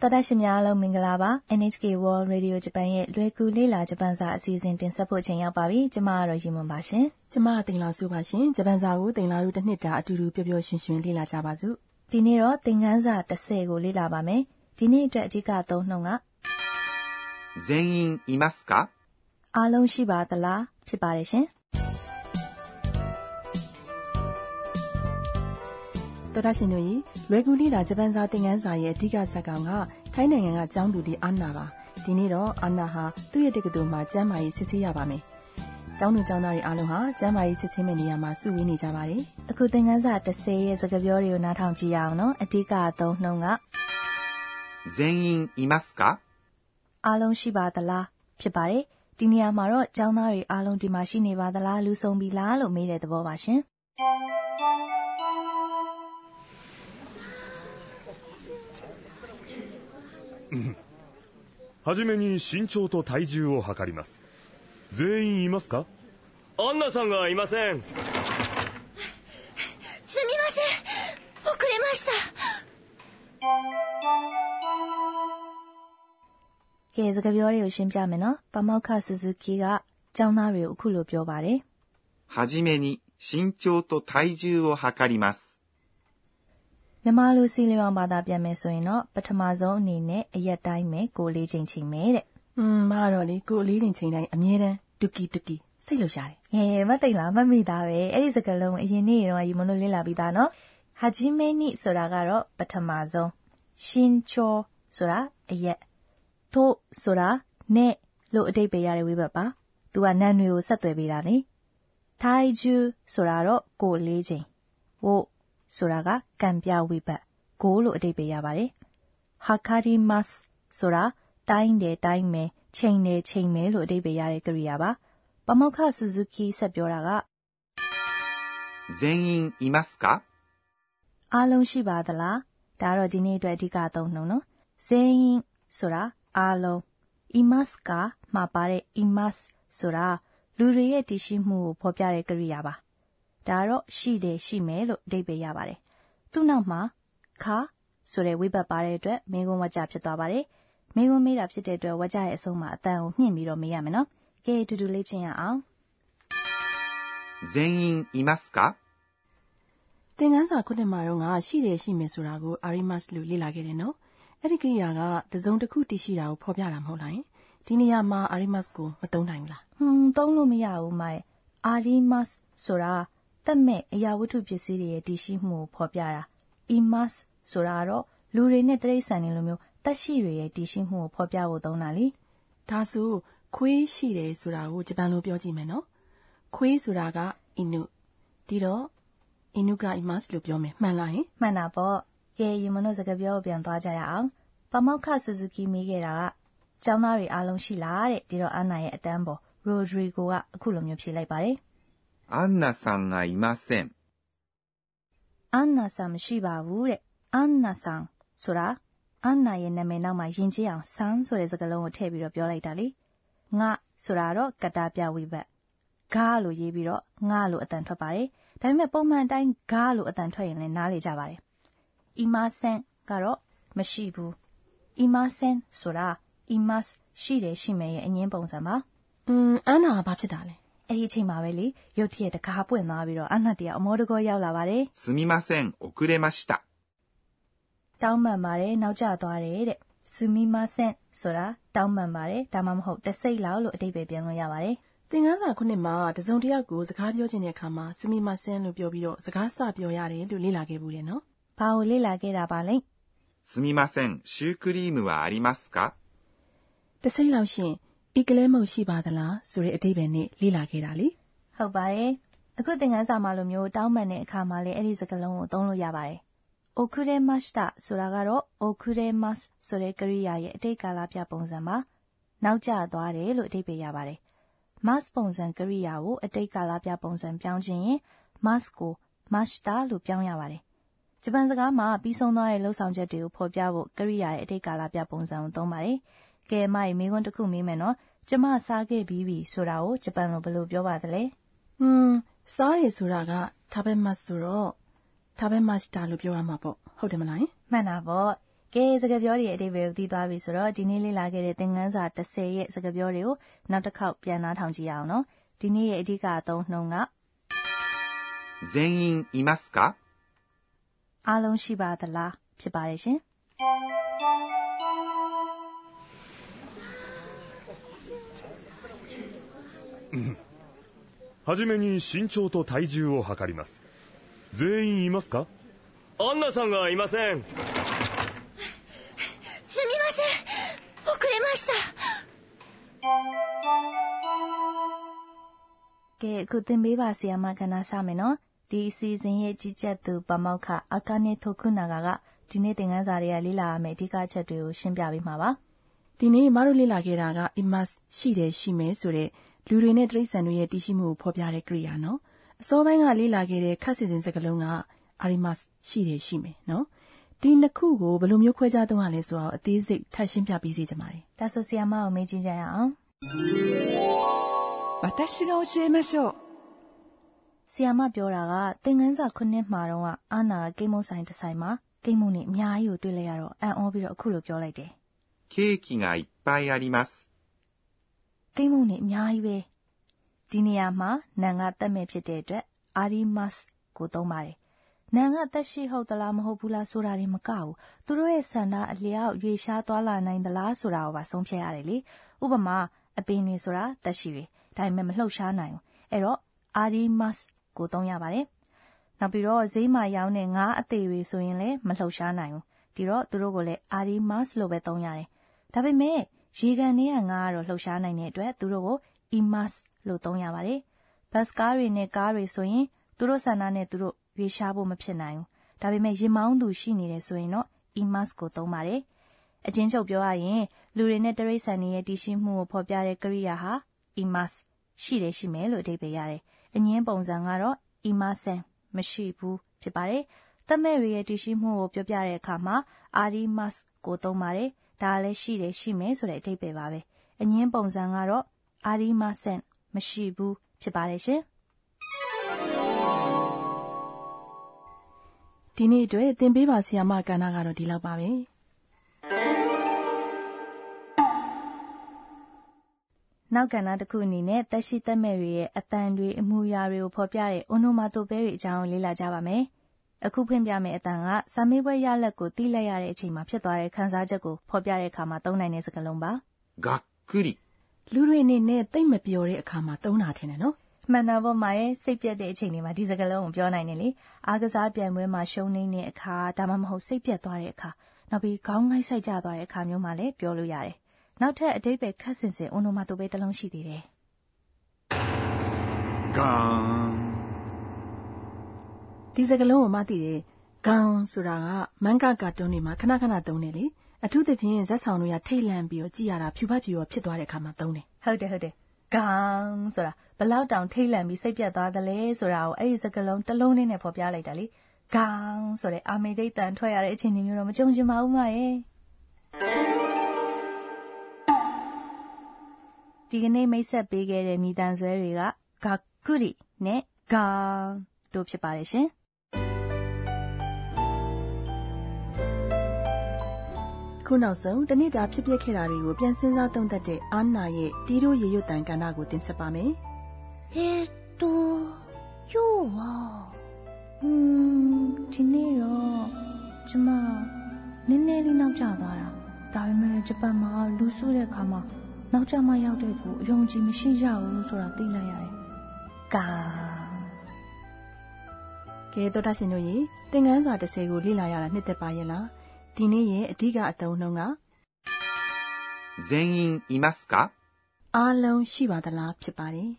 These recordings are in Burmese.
တော်တာရှင်များအားလုံးမင်္ဂလာပါ NHK World Radio Japan ရဲ့လွယ်ကူလေးလာဂျပန်စာအစီအစဉ်တင်ဆက်ဖို့ချိန်ရောက်ပါပြီကျမကတော့ရီမွန်ပါရှင် ကျမတင်လာစုပါရှင်ဂျပန်စာကိုတင်လာတို့တစ်နှစ်တာအတူတူပျော်ပျော်ရွှင်ရွှင်လေ့လာကြပါစို့ ဒီနေ့တော့သင်ခန်းစာ30ကိုလေ့လာပါမယ်ဒီနေ့အတွက်အဓိကအသုံးနှုန်းက 全員いますか အားလုံးရှိပါသလားဖြစ်ပါတယ်ရှင် တော်တာရှင်တို့ရေလွယ်ကူလေ့လာဂျပန်စာတင်ခန်းစာရဲ့အဓိကဇာတ်ကောင်ကထိုင်းနိုင်ငံကကျောင်းသူလေးအာနာပါဒီနေ့တော့အာနာဟာသူ့ရဲ့တက္ကသိုလ်မှာကျမ်းမာရေးစစ်ဆေးရပါမယ်ကျောင်းသူကျောင်းသားတွေအားလုံးဟာကျမ်းမာရေးစစ်ဆေးမယ့်နေရာမှာစုဝေးနေကြပါတယ် အခုသင်ခန်းစာ30ရဲ့စကားပြောတွေကိုနားထောင်ကြည့်ရအောင်နော်အဓိကအသုံးနှုန်းက 全員いますか အားလုံးရှိပါသလားဖြစ်ပါတယ်ဒီနေရာမှာတော့ကျောင်းသားတွေအားလုံးဒီမှာရှိနေပါသလားလူဆုံးပြီလားလို့မေးတဲ့သဘောပါရှင် はじめに身長と体重を測ります全員いますかアンナさんがいませんすみません遅れました ကဲစကားပြောတွေကိုရှင်းပြမယ်နော်ပမောက္ခဆူဇူကီကကျောင်းသားတွေကိုအခုလိုပြောပါတယ် はじめに身長と体重を測ります。 မြန်မာလိုစီလျောင်ဘာသာပြန်မယ်ဆိုရင်တော့ပထမဆုံးအနေနဲ့အရက်တိုင်းပဲကိုယ်လေးချိန်ချိန်မယ်တဲ့อืมမကတော့လေကိုယ်အလေးတင်ချိန်တိုင်းအမြဲတမ်းတူကီတူကီစိတ်လှုပ်ရှားတယ်ဟဲမသိလားမမိသားပဲအဲ့ဒီစကားလုံးကိုအရင်နေ့တော့ယူမလို့လေ့လာပြီးသားနော်ဟာဂျီမဲနိဆိုတာကတော့ပထမဆုံးရှင်ချောဆိုတာအရက်ထို့ဆိုတာနဲ့လို့အတိတ်ပဲရတဲ့ဝိဘတ်ပါသူကနန်းတွေကိုဆက်သွယ်ပေးတာလေထိုင်ဂျူဆိုတာတော့ကိုယ်လေးချိန်ဝို့ ဆိုတာကကံပြဝိဘတ်ကိုလို့အတိတ်ပဲရပါတယ်ဟာကာဒီမတ်ဆိုတာတိုင်းတယ်တိုင်းမယ်ချိန်တယ်ချိန်မယ်လို့အတိတ်ပဲရတဲ့ကရိယာပါ ပမောက္ခဆူဇူကီဆက်ပြောတာက 全員いますか အားလုံးရှိပါသလားဒါကတော့ဒီနေ့အတွက်အဓိကအသုံးနှုန်းနော်ဇင်းရင်ဆိုတာအားလုံး imas ကမှာပါတဲ့ imas ဆိုတာလူတွေရဲ့တည်ရှိမှုကိုဖော်ပြတဲ့ကရိယာပါ ဒါကတော့ရှိတယ်ရှိမယ်လို့အဓိပ္ပာယ်ရပါတယ်သူ့နောက်မှာခါဆိုတဲ့ဝိဘတ်ပါတဲ့အတွက်မင်းကုန်းဝကြဖြစ်သွားပါတယ်မင်းကုန်းမေးတာဖြစ်တဲ့အတွက်ဝကြရဲ့အဆုံးမှာအတန်ကိုမြင့်ပြီးတော့မေးရမယ်နော်ကဲအတူတူလေ့ကျင့်ရအောင် 全員いますか သင်ခန်းစာခုနှစ်မှာတော့ငါရှိတယ်ရှိမယ်ဆိုတာကိုအာရီမတ်လို့လေ့လာခဲ့တယ်နော်အဲ့ဒီကိရိယာကတစုံတစ်ခုတည်ရှိတာကိုဖော်ပြတာမဟုတ်လားယင်ဒီနေရာမှာအာရီမတ်ကိုမသုံးနိုင်ဘူးလား ဟွန်းသုံးလို့မရဘူးမိုင်အာရီမတ်ဆိုတာ တက်မဲ့အရာဝတ္ထုပစ္စည်းတွေရဲ့တည်ရှိမှုကိုဖော်ပြတာအီမတ်ဆိုတာကတော့လူတွေနဲ့တရိတ်ဆန်တွေလိုမျိုးတက်ရှိတွေရဲ့တည်ရှိမှုကိုဖော်ပြဖို့သုံးတာလीဒါဆိုခွေးရှိတယ်ဆိုတာကိုဂျပန်လိုပြောကြည့်မယ်နော်ခွေးဆိုတာကအင်းနုဒီတော့အင်းနုကအီမတ်လို့ပြောမယ်မှန်လားယင်မှန်တာပေါ့ကဲယမနိုစကားပြောကိုပြန်သွားကြရအောင်ပမောက္ခဆူဇူကီမိခဲ့တာကကျောင်းသားတွေအားလုံးရှိလားတဲ့ဒီတော့အန်နာရဲ့အတန်းပေါ်ရိုဒရီဂိုကအခုလိုမျိုးဖြေလိုက်ပါတယ် アンナさんがいません。 အန်နာဆန်မရှိပါဘူးတဲ့အန်နာဆန်ဆိုတာအန်နာရဲ့နာမည်နောက်မှာယဉ်ကျေးအောင်ဆန်ဆိုတဲ့စကားလုံးကိုထည့်ပြီးတော့ပြောလိုက်တာလေငါဆိုတာတော့ကတ္တပြဝိဘတ်ဂါလို့ရေးပြီးတော့ငါလို့အတန်ထွက်ပါတယ်ဒါပေမဲ့ပုံမှန်အတိုင်းဂါလို့အတန်ထွက်ရင်လည်းနားလေကြပါတယ်အီမာဆန်ကတော့မရှိဘူးအီမာဆန်ဆိုတာအီမတ်ရှိတယ်ရှိမယ်ရဲ့အငင်းပုံစံပါ อืมအန်နာကဘာဖြစ်တာလဲ အဲ့ဒီအချိန်မှာပဲလေရုတ်တရက်တကားပွင့်သွားပြီးတော့အန်နာတရအမောတကောရောက်လာပါတယ် すみません、遅れました。 တောင်းပန်ပါတယ်နောက်ကျသွားတယ်တဲ့ဆူမီမဆန်ဆိုတာတောင်းပန်ပါတယ်ဒါမှမဟုတ်တစိတ်လောက်လို့အတိတ်ပဲပြန်လို့ရပါတယ် သင်ခန်းစာခုနှစ်မှာတစုံတစ်ယောက်ကိုစကားပြောချင်တဲ့အခါမှာစမီမဆန်လို့ပြောပြီးတော့စကားစပြောရတယ်လို့လေ့လာခဲ့ဘူးတယ်နော် ဘာကိုလေ့လာခဲ့တာပါလဲ すみません、シュークリームはありますか တစိမ့်လောက်ရှင် ဤကလေးမုတ်ရှိပါသလားဆိုတဲ့အတိတ်ပဲနဲ့လေ့လာခဲ့တာလေဟုတ်ပါတယ်အခုသင်ခန်းစာမှာလိုမျိုးတောင်းပန်တဲ့အခါမှာလည်းအဲ့ဒီစကားလုံးကိုသုံးလို့ရပါတယ်အိုကူရဲမတ်တာဆိုတာကတော့အိုကူရဲမတ်ဆိုတဲ့ကရိယာရဲ့အတိတ်ကာလပြပုံစံပါနောက်ကျသွားတယ်လို့အတိတ်ပဲရပါတယ် mass ပုံစံကရိယာကိုအတိတ်ကာလပြပုံစံပြောင်းခြင်းရင် mass ကို mashta လို့ပြောင်းရပါတယ်ဂျပန်စကားမှာပြီးဆုံးသွားတဲ့လှုပ်ဆောင်ချက်တွေကိုဖော်ပြဖို့ကရိယာရဲ့အတိတ်ကာလပြပုံစံကိုသုံးပါတယ် ကဲမိုင်မိခွန်းတစ်ခုမေးမယ်နော်ကျမစားခဲ့ပြီးပြီဆိုတာကိုဂျပန်လိုဘယ်လိုပြောပါသလဲ อืมစားရဆိုတာက食べますဆိုတော့食べましたလို့ပြောရမှာပေါ့ဟုတ်တယ်မလားယင် မှန်တာပေါ့ ကဲစကားပြောတွေရဲ့အတိတ်ပဲကိုသိသွားပြီဆိုတော့ဒီနေ့လေ့လာခဲ့တဲ့သင်ခန်းစာ30ရဲ့စကားပြောတွေကိုနောက်တစ်ခေါက်ပြန်နှားထောင်ကြည့်ရအောင်နော်ဒီနေ့ရဲ့အဓိကအသုံးနှုန်းက 全員いますか အားလုံးရှိပါသလားဖြစ်ပါတယ်ရှင် はじめに身長と体重を測ります全員いますかアンナさんがいませんすみません遅れました ကဲအခုသင်ပေးပါဆီယာမကဏ္ဍစမယ်နော်ဒီအစီအစဉ်ရဲ့ကြီးကြပ်သူပမောက္ခအာကာနေထိုခုနာဂါကဒီနေ့သင်ခန်းစာတွေကလေ့လာရမယ့်အဓိကအချက်တွေကိုရှင်းပြပေးမှာပါ ဒီနေ့မတို့လေ့လာခဲ့တာက imas ရှိတယ်ရှိမယ်ဆိုတဲ့ လူတွေနဲ့တိရစ္ဆာန်တွေရဲ့တည်ရှိမှုကိုဖော်ပြတဲ့ကရိယာနော်အစောပိုင်းကလေ့လာခဲ့တဲ့ခက်စစ်စင်စကားလုံးက arimas ရှိတယ်ရှိမယ်နော်ဒီနှစ်ခုကိုဘယ်လိုမျိုးခွဲခြားသုံးရလဲဆိုတော့အသေးစိတ်ထပ်ရှင်းပြပေးစီချင်ပါတယ် ဒါဆိုဆီယာမကိုမေးကြည့်ကြရအောင် 私が教えましょう ဆီယာမပြောတာကသင်ခန်းစာခုနှစ်မှာတော့အာနာကိမုတ်ဆိုင်တစ်ဆိုင်မှာကိမုတ်နဲ့အများကြီးကိုတွေ့လိုက်ရတော့အံ့ဩပြီးတော့အခုလိုပြောလိုက်တယ် ケーキがいっぱいあります。 ကိမုတ်နဲ့အများကြီးပဲဒီနေရာမှာနန်ကတက်မဲ့ဖြစ်တဲ့အတွက်အာရီမတ်ကိုသုံးပါတယ်နန်ကတက်ရှိဟုတ်သလားမဟုတ်ဘူးလားဆိုတာတွေမကဘူးသူတို့ရဲ့ဆန္ဒအလျောက်ရွေရှားသွားလာနိုင်သလားဆိုတာကိုပါဆုံးဖြတ်ရတယ်လေဥပမာအပင်တွေဆိုတာတက်ရှိတွေဒါပေမဲ့မလှုပ်ရှားနိုင်ဘူးအဲ့တော့အာရီမတ်ကိုသုံးရပါတယ်နောက်ပြီးတော့ဈေးမှာရောင်းတဲ့ငါးအသေးတွေဆိုရင်လည်းမလှုပ်ရှားနိုင်ဘူးဒီတော့သူတို့ကိုလည်းအာရီမတ်လို့ပဲသုံးရတယ်ဒါပေမဲ့ ရေကန်တွေကငါးကတော့လှုပ်ရှားနိုင်တဲ့အတွက်သူတို့ကို imas လို့သုံးရပါတယ်ဘတ်စကားတွေနဲ့ကားတွေဆိုရင်သူတို့ဆန္ဒနဲ့သူတို့ရွေးရှားဖို့မဖြစ်နိုင်ဘူးဒါပေမဲ့ရင်မောင်းသူရှိနေတယ်ဆိုရင်တော့ imas ကိုသုံးပါတယ်အချင်းချုပ်ပြောရရင်လူတွေနဲ့တရိษံတွေရဲ့တည်ရှိမှုကိုဖော်ပြတဲ့ကရိယာဟာ imas ရှိတယ်ရှိမယ်လို့အဓိပ္ပာယ်ရတယ်အငင်းပုံစံကတော့ imasen မရှိဘူးဖြစ်ပါတယ်သက်မဲ့တွေရဲ့တည်ရှိမှုကိုပြောပြတဲ့အခါမှာ arimas ကိုသုံးပါတယ် ဒါလည်းရှိတယ်ရှိမယ်ဆိုတဲ့အဓိပ္ပာယ်ပါပဲအငင်းပုံစံကတော့ arimasen မရှိဘူးဖြစ်ပါတယ်ရှင်ဒီနေ့အတွက်သင်ပေးပါဆီယာမကဏ္ဍကတော့ဒီလောက်ပါပဲနောက်ကဏ္ဍတစ်ခုအနေနဲ့တက်ရှိသက်မဲ့တွေရဲ့အတန်တွေအမှုရာတွေကိုဖော်ပြတဲ့ onomatope တွေအကြောင်းကိုလေ့လာကြပါမယ် အခုဖွင့်ပြမယ့်အတန်ကစာမေးပွဲရလက်ကိုတီးလိုက်ရတဲ့အချိန်မှာဖြစ်သွားတဲ့ခံစားချက်ကိုဖော်ပြတဲ့အခါမှာသုံးနိုင်တဲ့စကားလုံးပါ がっくり。 လူတွေအနေနဲ့တိတ်မပြောတဲ့အခါမှာသုံးတာထင်တယ်နော် မှန်တာပေါ့မာရဲ့စိတ်ပြတ်တဲ့အချိန်တွေမှာဒီစကားလုံးကိုပြောနိုင်တယ်လေအားကစားပြိုင်ပွဲမှာရှုံးနေတဲ့အခါဒါမှမဟုတ်စိတ်ပြတ်သွားတဲ့အခါနောက်ပြီးခေါင်းငိုက်ဆိုင်ကျသွားတဲ့အခါမျိုးမှာလည်းပြောလို့ရတယ်နောက်ထပ်အတိတ်ပဲခက်ဆင်ဆင် onomatope တစ်လုံးရှိသေးတယ် ガーン。 ဒီစကားလုံးကိုမသိတယ်ဂန်ဆိုတာကမန်ကာကာတွန်းတွေမှာခဏခဏသုံးတယ်လေအထူးသဖြင့်ဇက်ဆောင်တွေကထိတ်လန့်ပြီးတော့ကြည်ရတာဖြူဖတ်ဖြူရောဖြစ်သွားတဲ့အခါမှာသုံးတယ်ဟုတ်တယ်ဟုတ်တယ်ဂန်ဆိုတာဘလောက်တောင်ထိတ်လန့်ပြီးစိတ်ပြတ်သွားသလဲဆိုတာကိုအဲ့ဒီစကားလုံးတစ်လုံးလေးနဲ့ဖော်ပြလိုက်တာလေဂန်ဆိုတဲ့အာမေဒိတ်တန်ထွက်ရတဲ့အချိန်မျိုးတော့မကြုံချင်ပါဘူးမရဲ့ဒီကနေ့မိတ်ဆက်ပေးခဲ့တဲ့မိတန်ဆွဲတွေကဂါကုရီနဲ့ဂန်တို့ဖြစ်ပါတယ်ရှင် ခုနောက်ဆုံးတနေ့တာဖြစ်ပျက်ခဲ့တာတွေကိုပြန်စင်းစားသုံးသပ်တဲ့အာနာရဲ့တီးတို့ရေရွတ်တန်ကဏ္ဍကိုတင်ဆက်ပါမယ်။ဟေတိုယောဝါဟွန်းဒီနေ့တော့ကျမနည်းနည်းလေးနောက်ကျသွားတာ။ဒါပေမဲ့ဂျပန်မှာလူစုတဲ့အခါမှာနောက်ကျမှရောက်တဲ့သူအယုံကြည်မရှိရဘူးဆိုတာသိလိုက်ရတယ်။ကာကဲတော်တာရှင်တို့ရေသင်ခန်းစာ30ကိုလေ့လာရတာနှစ်သက်ပါရဲ့လား။ ဒီနေ့ရဲ့အဓိကအသုံးနှုန်းက 全員いますか အားလုံးရှိပါသလားဖြစ်ပါတယ်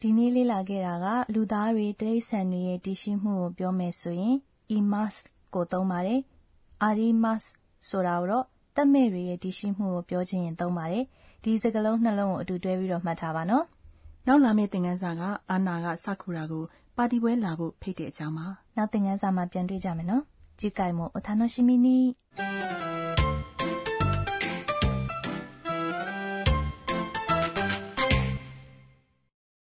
ဒီနေ့လေ့လာခဲ့တာကလူသားတွေတိရစ္ဆာန်တွေရဲ့တည်ရှိမှုကိုပြောမယ်ဆိုရင် imas ကိုသုံးပါတယ်။ arimas ဆိုတာတော့တတ်မဲ့တွေရဲ့တည်ရှိမှုကိုပြောခြင်းရင်သုံးပါတယ်။ဒီစကားလုံးနှလုံးကိုအတူတွဲပြီးတော့မှတ်ထားပါနော် နောက်လာမယ့်သင်ခန်းစာကအာနာကစခုရာကိုပါတီပွဲလာဖို့ဖိတ်တဲ့အကြောင်းပါ ။နောက်သင်ခန်းစာမှာပြန်တွေ့ကြမယ်နော်။ 次回もお楽しみに。